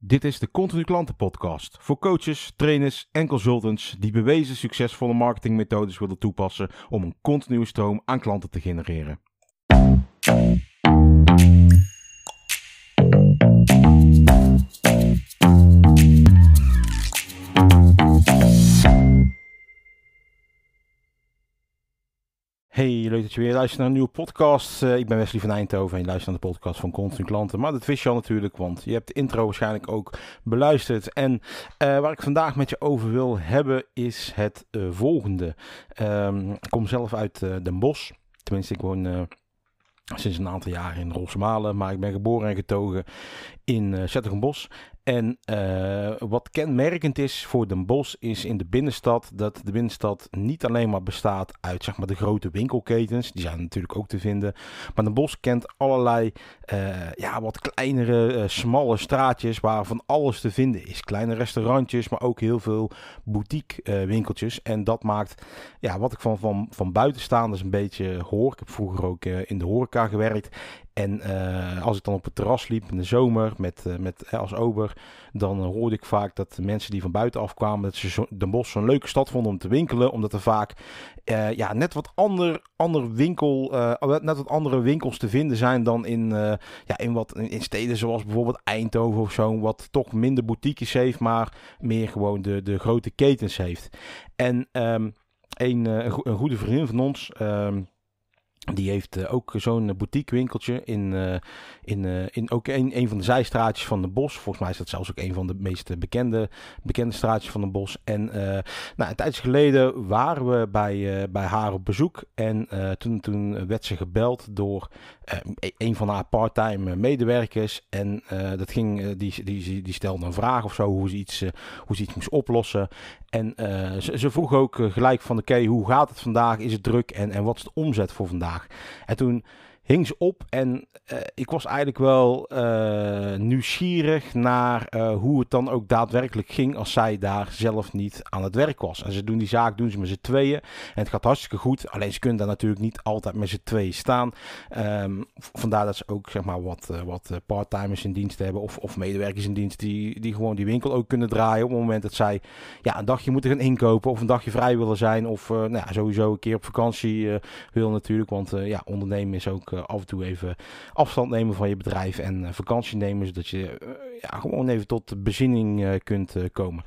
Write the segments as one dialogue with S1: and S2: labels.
S1: Dit is de Continu Klanten Podcast voor coaches, trainers en consultants die bewezen succesvolle marketingmethodes willen toepassen om een continue stroom aan klanten te genereren. Leuk dat je weer luistert naar een nieuwe podcast. Uh, ik ben Wesley van Eindhoven en je luistert naar de podcast van Continu Klanten. Maar dat wist je al natuurlijk, want je hebt de intro waarschijnlijk ook beluisterd. En uh, waar ik vandaag met je over wil hebben is het uh, volgende. Um, ik kom zelf uit Den Bosch. Tenminste, ik woon sinds een aantal jaar in Rosmalen. Maar ik ben geboren en getogen in uh. En uh, wat kenmerkend is voor Den Bosch is in de binnenstad dat de binnenstad niet alleen maar bestaat uit zeg maar, de grote winkelketens. Die zijn natuurlijk ook te vinden. Maar Den Bosch kent allerlei uh, ja, wat kleinere, smalle straatjes waar van alles te vinden is. Kleine restaurantjes, maar ook heel veel boutique winkeltjes. En dat maakt ja, wat ik van, van, van buitenstaanders een beetje hoor. Ik heb vroeger ook in de horeca gewerkt. En uh, als ik dan op het terras liep in de zomer met, uh, met als ober, dan hoorde ik vaak dat de mensen die van buiten afkwamen, dat ze zo, Den Bosch zo'n leuke stad vonden om te winkelen, omdat er vaak ja, net wat ander, ander winkel, net wat andere winkels te vinden zijn dan in, ja, in, wat, in steden zoals bijvoorbeeld Eindhoven of zo, wat toch minder boutiques heeft, maar meer gewoon de, de grote ketens heeft. En um, een, een, goede vriendin van ons. Um, die heeft uh, ook zo'n boutique winkeltje in, uh, in, uh, in ook een, een van de zijstraatjes van de Bos. Volgens mij is dat zelfs ook een van de meest bekende, bekende straatjes van de Bos. En nou, een tijdje geleden waren we bij, bij haar op bezoek. En toen, toen werd ze gebeld door een van haar parttime medewerkers. En dat ging, die, die, die stelde een vraag of zo, hoe ze iets, hoe ze iets moest oplossen. En ze, ze, vroeg ook gelijk van, oké, hoe gaat het vandaag? Is het druk? En, en wat is de omzet voor vandaag? En toen hing ze op en uh, ik was eigenlijk wel uh, nieuwsgierig naar uh, hoe het dan ook daadwerkelijk ging als zij daar zelf niet aan het werk was. En ze doen die zaak doen ze met z'n tweeën en het gaat hartstikke goed. Alleen ze kunnen daar natuurlijk niet altijd met z'n tweeën staan. Um, vandaar dat ze ook zeg maar wat, wat parttimers in dienst hebben of, of medewerkers in dienst die, die gewoon die winkel ook kunnen draaien op het moment dat zij ja, een dagje moeten gaan inkopen of een dagje vrij willen zijn of nou ja, sowieso een keer op vakantie wil natuurlijk. Want ja, ondernemen is ook af en toe even afstand nemen van je bedrijf en uh, vakantie nemen, zodat je uh, ja, gewoon even tot bezinning kunt komen.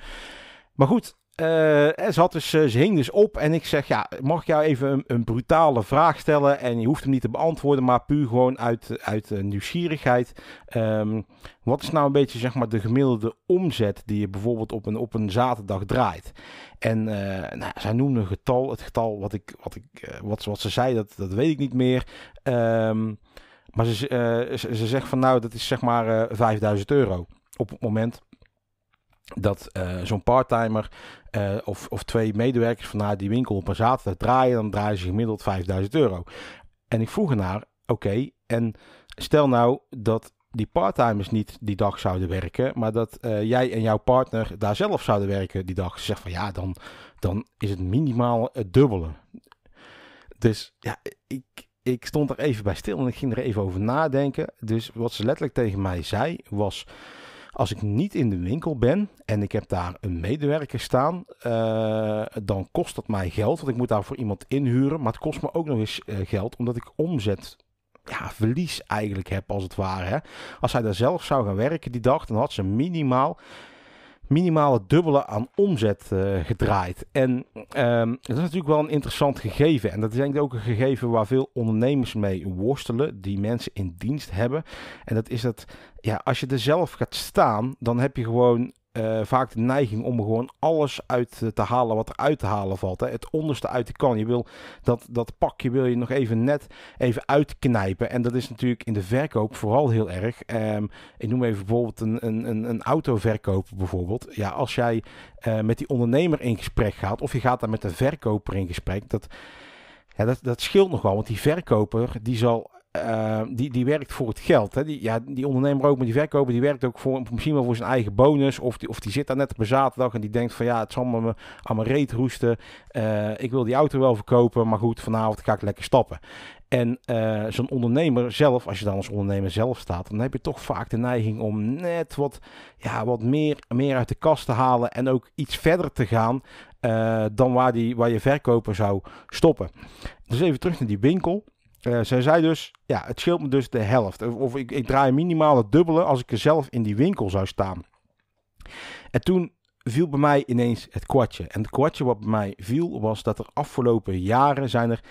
S1: Maar goed, ze, had dus, ze hing dus op en ik zeg, ja, mag ik jou even een, een, brutale vraag stellen? En je hoeft hem niet te beantwoorden, maar puur gewoon uit, uit nieuwsgierigheid. Um, wat is nou een beetje zeg maar de gemiddelde omzet die je bijvoorbeeld op een, op een zaterdag draait? En nou, zij noemde een getal, het getal wat, ik, wat, ik, wat, wat ze zei, dat, dat weet ik niet meer. Um, maar ze, uh, ze, ze, zegt van nou, dat is zeg maar uh, eh, 5000 euro. Op het moment dat uh, zo'n parttimer of, of twee medewerkers van haar die winkel op een zaterdag draaien, dan draaien ze gemiddeld 5000 euro. En ik vroeg naar, oké, en stel nou dat die parttimers niet die dag zouden werken, maar dat jij en jouw partner daar zelf zouden werken die dag. Ze zegt van ja, dan, dan is het minimaal het dubbele. Dus ja, ik, ik stond er even bij stil en ik ging er even over nadenken. Dus wat ze letterlijk tegen mij zei was: als ik niet in de winkel ben en ik heb daar een medewerker staan, uh, dan kost dat mij geld. Want ik moet daar voor iemand inhuren. Maar het kost me ook nog eens uh, geld omdat ik omzet. Ja, verlies eigenlijk heb als het ware. Hè. Als hij daar zelf zou gaan werken die dag, dan had ze minimaal minimaal het dubbele aan omzet uh, gedraaid. En um, dat is natuurlijk wel een interessant gegeven. En dat is denk ik ook een gegeven waar veel ondernemers mee worstelen, die mensen in dienst hebben. En dat is dat, ja, als je er zelf gaat staan, dan heb je gewoon uh, vaak de neiging om gewoon alles uit te halen wat er uit te halen valt. Hè. Het onderste uit de kan. Je wil dat, dat pakje wil je nog even net even uitknijpen. En dat is natuurlijk in de verkoop vooral heel erg. Um, ik noem even bijvoorbeeld een, een, een autoverkoper bijvoorbeeld. Ja, als jij uh, met die ondernemer in gesprek gaat of je gaat daar met een verkoper in gesprek. Dat, dat, dat scheelt nog wel. Want die verkoper die zal die, die werkt voor het geld. Hè. Die, ja, die ondernemer ook, maar die verkoper, die werkt ook voor, misschien wel voor zijn eigen bonus. Of die, of die zit daar net op een zaterdag en die denkt van ja, het zal me aan mijn reet roesten. ik wil die auto wel verkopen, maar goed, vanavond ga ik lekker stappen. En uh, zo'n ondernemer zelf, als je dan als ondernemer zelf staat, dan heb je toch vaak de neiging om net wat, ja, wat meer, meer uit de kast te halen en ook iets verder te gaan uh, dan waar, die, waar je verkoper zou stoppen. Dus even terug naar die winkel. Uh, zij zei dus, ja, het scheelt me dus de helft. Of ik, ik draai minimaal het dubbele als ik er zelf in die winkel zou staan. En toen viel bij mij ineens het kwartje. En het kwartje wat bij mij viel was dat er afgelopen jaren zijn er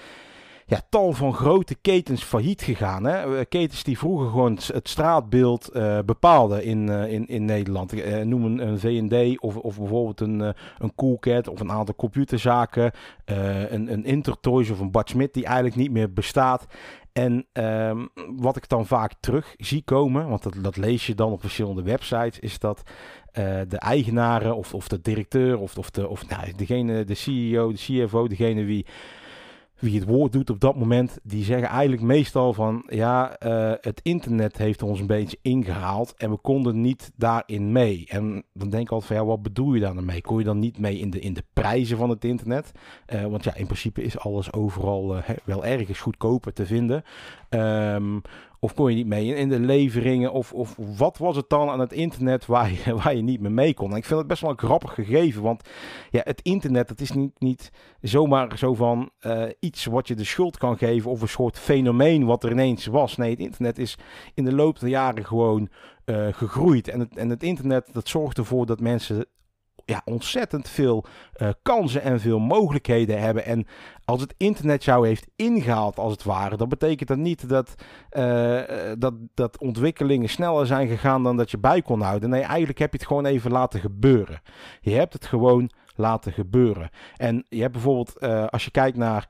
S1: ja, tal van grote ketens failliet gegaan. Hè? Eh, ketens die vroeger gewoon het straatbeeld uh, bepaalden in, uh, in, in Nederland. Uh, noem een, V&D of, of bijvoorbeeld een, een Coolcat of een aantal computerzaken. een, een Intertoys of een Bad die eigenlijk niet meer bestaat. En um, wat ik dan vaak terug zie komen, want dat, dat lees je dan op verschillende websites, is dat de eigenaren of, of de directeur of, of, de, of nou, degene, de CEO, de CFO, degene wie wie het woord doet op dat moment, die zeggen eigenlijk meestal van ja, uh, het internet heeft ons een beetje ingehaald en we konden niet daarin mee. En dan denk ik altijd van ja, wat bedoel je daar dan mee? Kon je dan niet mee in de, in de prijzen van het internet? Uh, want ja, in principe is alles overal uh, wel ergens goedkoper te vinden. Um, of kon je niet mee in de leveringen? Of, of wat was het dan aan het internet waar je, waar je niet meer mee kon? En ik vind het best wel een grappig gegeven. Want ja, het internet, dat is niet, niet zomaar zo van uh, iets wat je de schuld kan geven. Of een soort fenomeen wat er ineens was. Nee, het internet is in de loop der jaren gewoon uh, gegroeid. En het, en het internet, dat zorgt ervoor dat mensen ja, ontzettend veel uh, kansen en veel mogelijkheden hebben. En als het internet jou heeft ingehaald, als het ware, dan betekent dat niet dat, uh, dat, dat ontwikkelingen sneller zijn gegaan dan dat je bij kon houden. Nee, eigenlijk heb je het gewoon even laten gebeuren. Je hebt het gewoon laten gebeuren. En je hebt bijvoorbeeld, uh, als je kijkt naar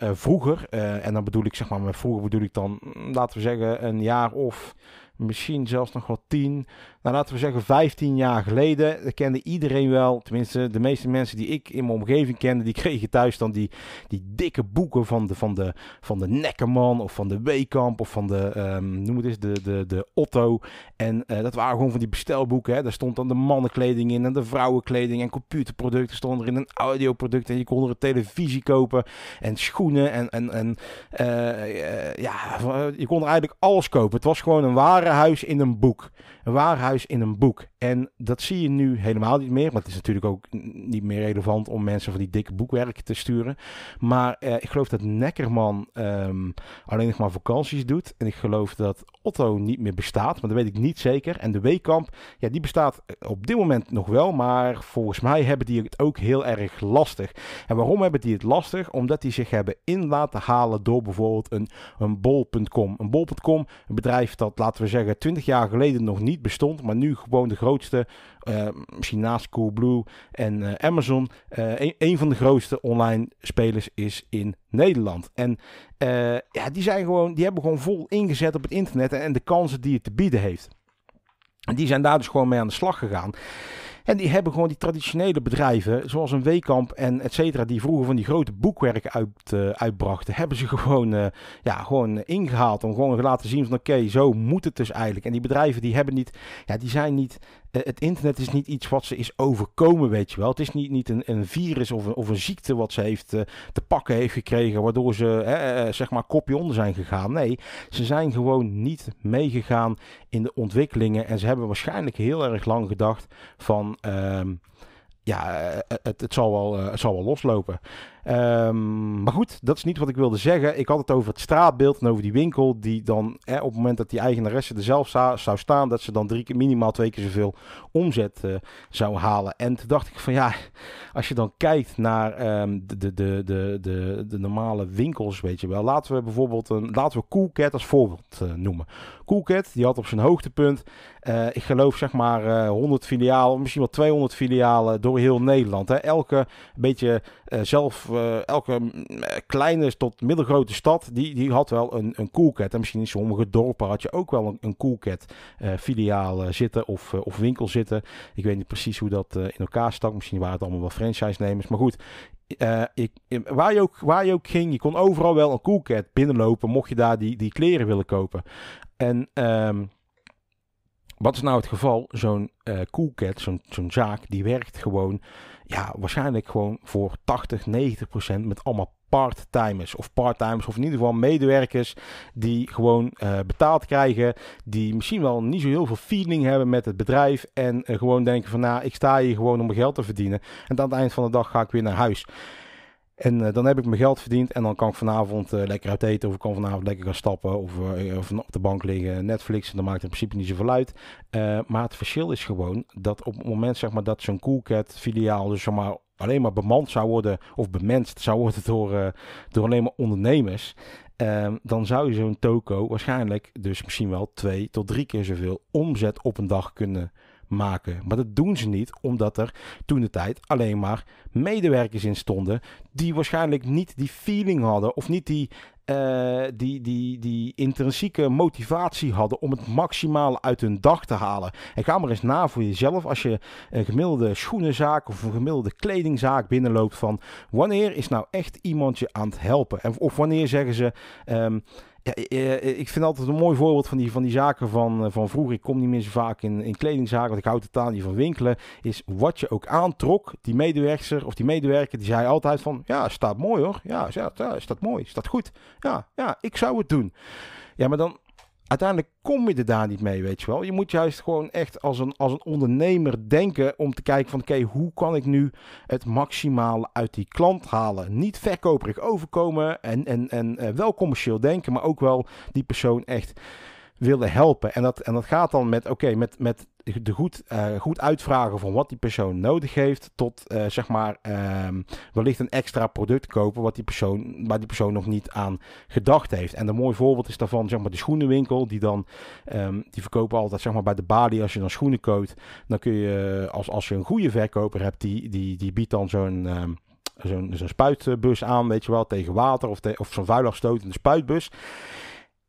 S1: vroeger, en dan bedoel ik zeg maar, met vroeger bedoel ik dan, laten we zeggen, een jaar of misschien zelfs nog wel tien, nou laten we zeggen 15 jaar geleden, dat kende iedereen wel, tenminste de meeste mensen die ik in mijn omgeving kende, die kregen thuis dan die, die dikke boeken van de, van de, van de Neckerman of van de Weekamp of van de, um, noem het eens, de, de, de Otto. En uh, dat waren gewoon van die bestelboeken, hè. daar stond dan de mannenkleding in en de vrouwenkleding en computerproducten stonden er in een audioproduct en je kon er een televisie kopen en schoenen en, en, en uh, ja, je kon er eigenlijk alles kopen. Het was gewoon een warenhuis in een boek. Een warenhuis in een boek. En dat zie je nu helemaal niet meer. Want het is natuurlijk ook niet meer relevant om mensen van die dikke boekwerken te sturen. Maar eh, ik geloof dat Neckerman um, alleen nog maar vakanties doet. En ik geloof dat Otto niet meer bestaat. Maar dat weet ik niet zeker. En de Weekamp, ja, die bestaat op dit moment nog wel. Maar volgens mij hebben die het ook heel erg lastig. En waarom hebben die het lastig? Omdat die zich hebben in laten halen door bijvoorbeeld een, een bol.com. Een bol.com, een bedrijf dat, laten we zeggen, 20 jaar geleden nog niet bestond maar nu gewoon de grootste, uh, misschien naast Coolblue en uh, Amazon, een, een, van de grootste online spelers is in Nederland. En ja, die, zijn gewoon, die hebben gewoon vol ingezet op het internet en, en de kansen die het te bieden heeft. En die zijn daar dus gewoon mee aan de slag gegaan. En die hebben gewoon die traditionele bedrijven, zoals een Weekamp en et cetera, die vroeger van die grote boekwerken uit, uh, uitbrachten, hebben ze gewoon, uh, ja, gewoon ingehaald om gewoon te laten zien van oké, zo moet het dus eigenlijk. En die bedrijven die hebben niet, ja, die zijn niet eh, het internet is niet iets wat ze is overkomen, weet je wel. Het is niet, niet een, een virus of een, of een ziekte wat ze heeft uh, te pakken heeft gekregen, waardoor ze uh, zeg maar kopje onder zijn gegaan. Nee, ze zijn gewoon niet meegegaan in de ontwikkelingen en ze hebben waarschijnlijk heel erg lang gedacht van... Ehm, ja, het, het, zal wel, het zal wel loslopen. Um, maar goed, dat is niet wat ik wilde zeggen. Ik had het over het straatbeeld en over die winkel die dan op het moment dat die eigenaresse er zelf zou staan, dat ze dan drie keer, minimaal twee keer zoveel omzet uh, zou halen. En toen dacht ik van ja, als je dan kijkt naar um, de, de, de, de, de, normale winkels, weet je wel. Laten we bijvoorbeeld een, laten we Coolcat als voorbeeld uh, noemen. Coolcat, die had op zijn hoogtepunt, uh, ik geloof zeg maar 100 filialen, misschien wel 200 filialen door heel Nederland. Hè. Elke beetje zelf elke mm, kleine tot middelgrote stad, die, die had wel een, een Coolcat. En misschien in sommige dorpen had je ook wel een, een Coolcat filiaal zitten of, of winkel zitten. Ik weet niet precies hoe dat in elkaar stak. Misschien waren het allemaal wel franchise-nemers. Maar goed, ik, waar, je ook, waar je ook ging, je kon overal wel een Coolcat binnenlopen, mocht je daar die, die kleren willen kopen. En ehm, wat is nou het geval? Zo'n uh, Coolcat, zo'n zo'n zaak, die werkt gewoon, ja, waarschijnlijk gewoon voor 80, 90 procent met allemaal part-timers of part-timers of in ieder geval medewerkers die gewoon uh, betaald krijgen, die misschien wel niet zo heel veel feeling hebben met het bedrijf en uh, gewoon denken van nou, ik sta hier gewoon om mijn geld te verdienen en aan het eind van de dag ga ik weer naar huis. En uh, dan heb ik mijn geld verdiend en dan kan ik vanavond uh, lekker uit eten of ik kan vanavond lekker gaan stappen of, uh, of op de bank liggen, Netflix. En dan maakt het in principe niet zoveel uit. maar het verschil is gewoon dat op het moment zeg maar, dat zo'n Coolcat filiaal dus alleen maar bemand zou worden of bemenst zou worden door, door alleen maar ondernemers. Ehm, dan zou je zo'n toko waarschijnlijk dus misschien wel twee tot drie keer zoveel omzet op een dag kunnen maken. Maar dat doen ze niet, omdat er toen de tijd alleen maar medewerkers in stonden. die waarschijnlijk niet die feeling hadden. of niet die, uh, die, die, die intrinsieke motivatie hadden. om het maximale uit hun dag te halen. En ga maar eens na voor jezelf. als je een gemiddelde schoenenzaak of een gemiddelde kledingzaak binnenloopt. van wanneer is nou echt iemand je aan het helpen? En, of wanneer zeggen ze. Um, ja, eh, eh, ik vind altijd een mooi voorbeeld van die, van die zaken van, eh, van vroeger. Ik kom niet meer zo vaak in, in kledingzaken, want ik houd totaal niet van winkelen. Is wat je ook aantrok, die medewerker of die medewerker, die zei altijd van... Ja, staat mooi hoor. Ja, ja, staat mooi. Staat goed. Ja, ja, ik zou het doen. Ja, maar dan uiteindelijk kom je er daar niet mee, weet je wel. Je moet juist gewoon echt als een, als een ondernemer denken om te kijken van... oké, hoe kan ik nu het maximale uit die klant halen? Niet verkoperig overkomen en, en, en uh, wel commercieel denken, maar ook wel die persoon echt willen helpen. En dat, en dat gaat dan met, oké, met, met de goed, uh, goed uitvragen van wat die persoon nodig heeft, tot uh, zeg maar um, wellicht een extra product kopen wat die persoon, waar die persoon nog niet aan gedacht heeft. En een mooi voorbeeld is daarvan zeg maar de schoenenwinkel, die dan, um, die verkopen altijd zeg maar bij de balie als je dan schoenen koopt, dan kun je, als, als je een goede verkoper hebt, die, die, die biedt dan zo'n... Um, zo'n zo spuitbus aan, weet je wel, tegen water of, te, of zo'n vuilafstotende spuitbus.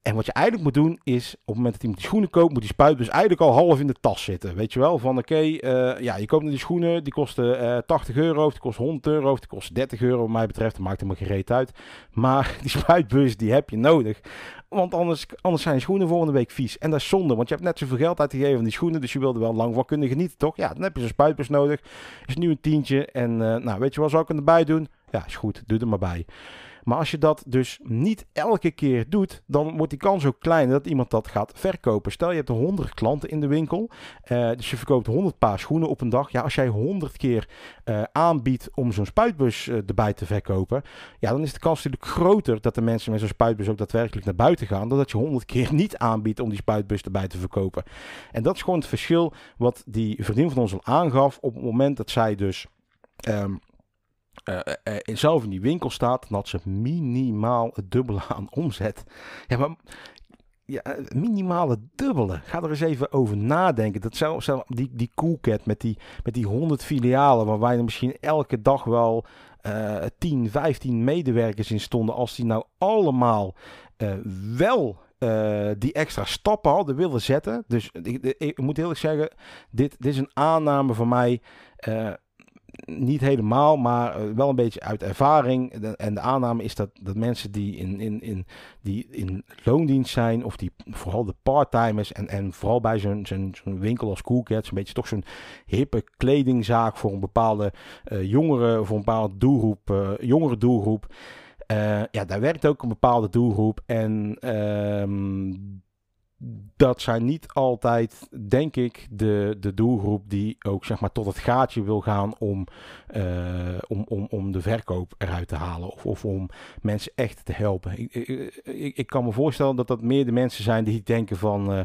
S1: En wat je eigenlijk moet doen is, op het moment dat iemand die schoenen koopt, moet die spuitbus eigenlijk al half in de tas zitten. Weet je wel, van oké, eh, ja, je koopt die schoenen, die kosten uh, 80 euro, of die kosten 100 euro, of die kosten 30 euro wat mij betreft. Dat maakt helemaal geen reet uit. Maar die spuitbus, die heb je nodig. Want anders, anders zijn je schoenen volgende week vies. En dat is zonde, want je hebt net zoveel geld uitgegeven aan die schoenen, dus je wilde wel lang van kunnen genieten, toch? Ja, dan heb je zo'n spuitbus nodig. Is nu een tientje. En uh, nou, weet je wat zou ik erbij doen? Ja, is goed, doe er maar bij. Maar als je dat dus niet elke keer doet, dan wordt die kans ook kleiner dat iemand dat gaat verkopen. Stel je hebt 100 klanten in de winkel, uh, dus je verkoopt 100 paar schoenen op een dag. Ja, als jij 100 keer uh, aanbiedt om zo'n spuitbus uh, erbij te verkopen, ja, dan is de kans natuurlijk groter dat de mensen met zo'n spuitbus ook daadwerkelijk naar buiten gaan, dan dat je 100 keer niet aanbiedt om die spuitbus erbij te verkopen. En dat is gewoon het verschil wat die vriendin van ons al aangaf op het moment dat zij dus um, uh, zelf in die winkel staat, dan ze minimaal het dubbele aan omzet. Ja, maar ja, minimale dubbele. Ga er eens even over nadenken. Dat zou die, die Coolcat met die, met die 100 filialen, waarbij er misschien elke dag wel uh, 10, 15 medewerkers in stonden. Als die nou allemaal wel die extra stappen hadden willen zetten. Dus ik, ik, ik moet eerlijk zeggen, dit, dit is een aanname van mij. Niet helemaal, maar eh, wel een beetje uit ervaring. en de aanname is dat, dat mensen die in, in, in, die in loondienst zijn, of die vooral de parttimers, en, en vooral bij zo'n winkel als Coolcats, een beetje toch zo'n hippe kledingzaak voor een bepaalde uh, jongeren, voor een bepaalde doelgroep, uh, jongere doelgroep. Ja, daar werkt ook een bepaalde doelgroep. En uh, dat zijn niet altijd, denk ik, de, de doelgroep die ook zeg maar tot het gaatje wil gaan om, uh, om, om, om de verkoop eruit te halen. Of, of om mensen echt te helpen. Ik, ik, ik kan me voorstellen dat dat meer de mensen zijn die denken van uh,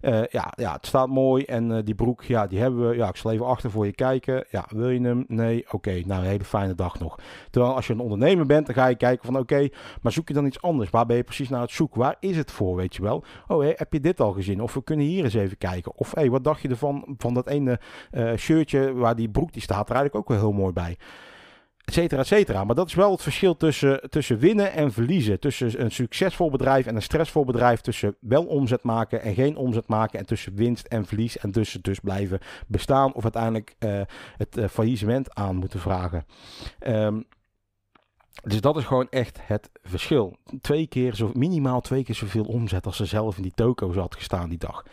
S1: uh, ja, ja, het staat mooi en die broek, ja, die hebben we. Ja, ik zal even achter voor je kijken. Ja, wil je hem? Nee, oké. Nou, een hele fijne dag nog. Terwijl als je een ondernemer bent, dan ga je kijken van oké, maar zoek je dan iets anders? Waar ben je precies naar het zoeken? Waar is het voor, weet je wel? Oh, hé, heb je dit al gezien? Of we kunnen hier eens even kijken. Of hey, wat dacht je ervan van dat ene uh, shirtje waar die broek die staat er eigenlijk ook wel heel mooi bij. et cetera, et cetera. Maar dat is wel het verschil tussen, tussen winnen en verliezen. Tussen een succesvol bedrijf en een stressvol bedrijf. Tussen wel omzet maken en geen omzet maken. En tussen winst en verlies. En tussen dus blijven bestaan of uiteindelijk uh, het uh, faillissement aan moeten vragen. Um, dus dat is gewoon echt het verschil. Twee keer zo, minimaal twee keer zoveel omzet als ze zelf in die toko's had gestaan die dag.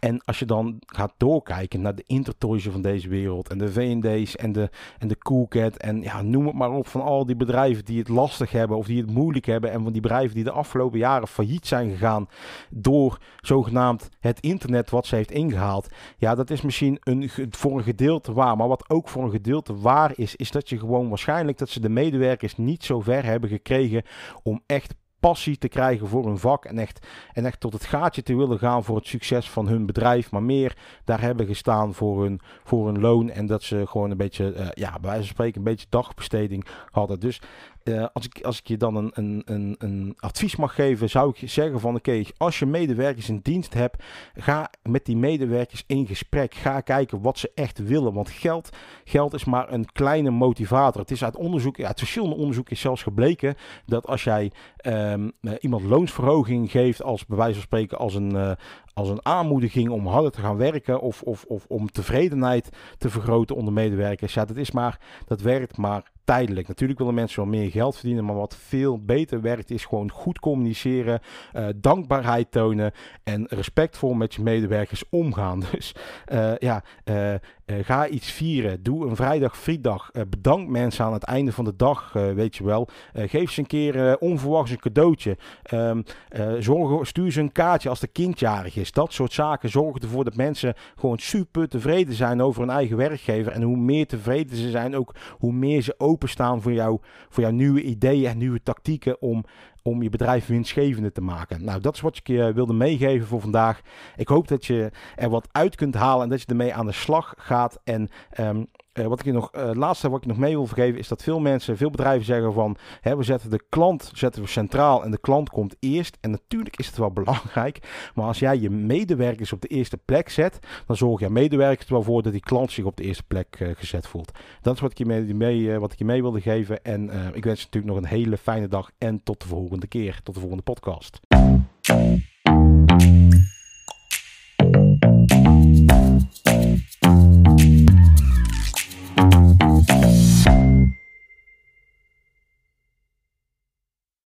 S1: En als je dan gaat doorkijken naar de Intertoys van deze wereld en de V&D's en de, en de Coolcat en ja, noem het maar op van al die bedrijven die het lastig hebben of die het moeilijk hebben en van die bedrijven die de afgelopen jaren failliet zijn gegaan door zogenaamd het internet wat ze heeft ingehaald. Ja, dat is misschien een, voor een gedeelte waar, maar wat ook voor een gedeelte waar is, is dat je gewoon waarschijnlijk dat ze de medewerkers niet zo ver hebben gekregen om echt passie te krijgen voor hun vak en echt, en echt tot het gaatje te willen gaan voor het succes van hun bedrijf, maar meer daar hebben gestaan voor hun, voor hun loon en dat ze gewoon een beetje, uh, ja, bij wijze spreken, een beetje dagbesteding hadden. Dus uh, als, ik, als ik je dan een, een, een, een advies mag geven, zou ik zeggen van oké, okay, als je medewerkers in dienst hebt, ga met die medewerkers in gesprek. Ga kijken wat ze echt willen. Want geld, geld is maar een kleine motivator. Het is uit onderzoek, uit verschillende onderzoeken is zelfs gebleken dat als jij um, iemand loonsverhoging geeft als bij wijze van spreken als een, uh, als een aanmoediging om harder te gaan werken of, of, of om tevredenheid te vergroten onder medewerkers. Ja, dat is maar, dat werkt maar tijdelijk. Natuurlijk willen mensen wel meer geld verdienen, maar wat veel beter werkt is gewoon goed communiceren, uh, dankbaarheid tonen en respectvol met je medewerkers omgaan. Dus uh, ja, uh, ga iets vieren. Doe een vrijdag frietdag. bedank mensen aan het einde van de dag, weet je wel. geef ze een keer onverwachts een cadeautje. Um, zorg, stuur ze een kaartje als de kindjarig is. Dat soort zaken zorgen ervoor dat mensen gewoon super tevreden zijn over hun eigen werkgever. En hoe meer tevreden ze zijn, ook hoe meer ze openstaan voor, jou, voor jouw nieuwe ideeën en nieuwe tactieken om, om je bedrijf winstgevender te maken. Nou, dat is wat ik je wilde meegeven voor vandaag. Ik hoop dat je er wat uit kunt halen en dat je ermee aan de slag gaat. En um, uh, wat ik nog, het laatste wat ik nog mee wil geven is dat veel mensen, veel bedrijven zeggen van hè, we zetten de klant zetten we centraal en de klant komt eerst. En natuurlijk is het wel belangrijk, maar als jij je medewerkers op de eerste plek zet, dan zorg je medewerkers er wel voor dat die klant zich op de eerste plek uh, gezet voelt. Dat is wat ik je mee, mee wat ik je mee wilde geven. En ik wens je natuurlijk nog een hele fijne dag en tot de volgende keer, tot de volgende podcast.